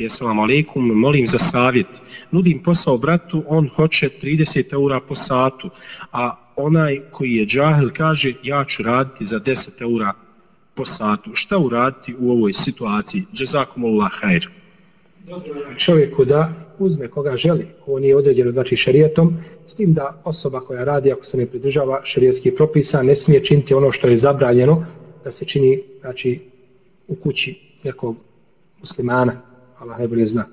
Assalamu alaikum, molim za savjet. Nudim posao bratu, on hoće 30 eura po satu, a onaj koji je džahil kaže ja ću raditi za 10 eura po satu. Šta uraditi u ovoj situaciji? Jazakumullah hajr. Čovjeku da uzme koga želi, ovo nije određeno znači šerijetom, s tim da osoba koja radi, ako se ne pridržava šerijetskih propisa, ne smije činiti ono što je zabranjeno, da se čini znači, u kući nekog muslimana. Allah najbolje zna.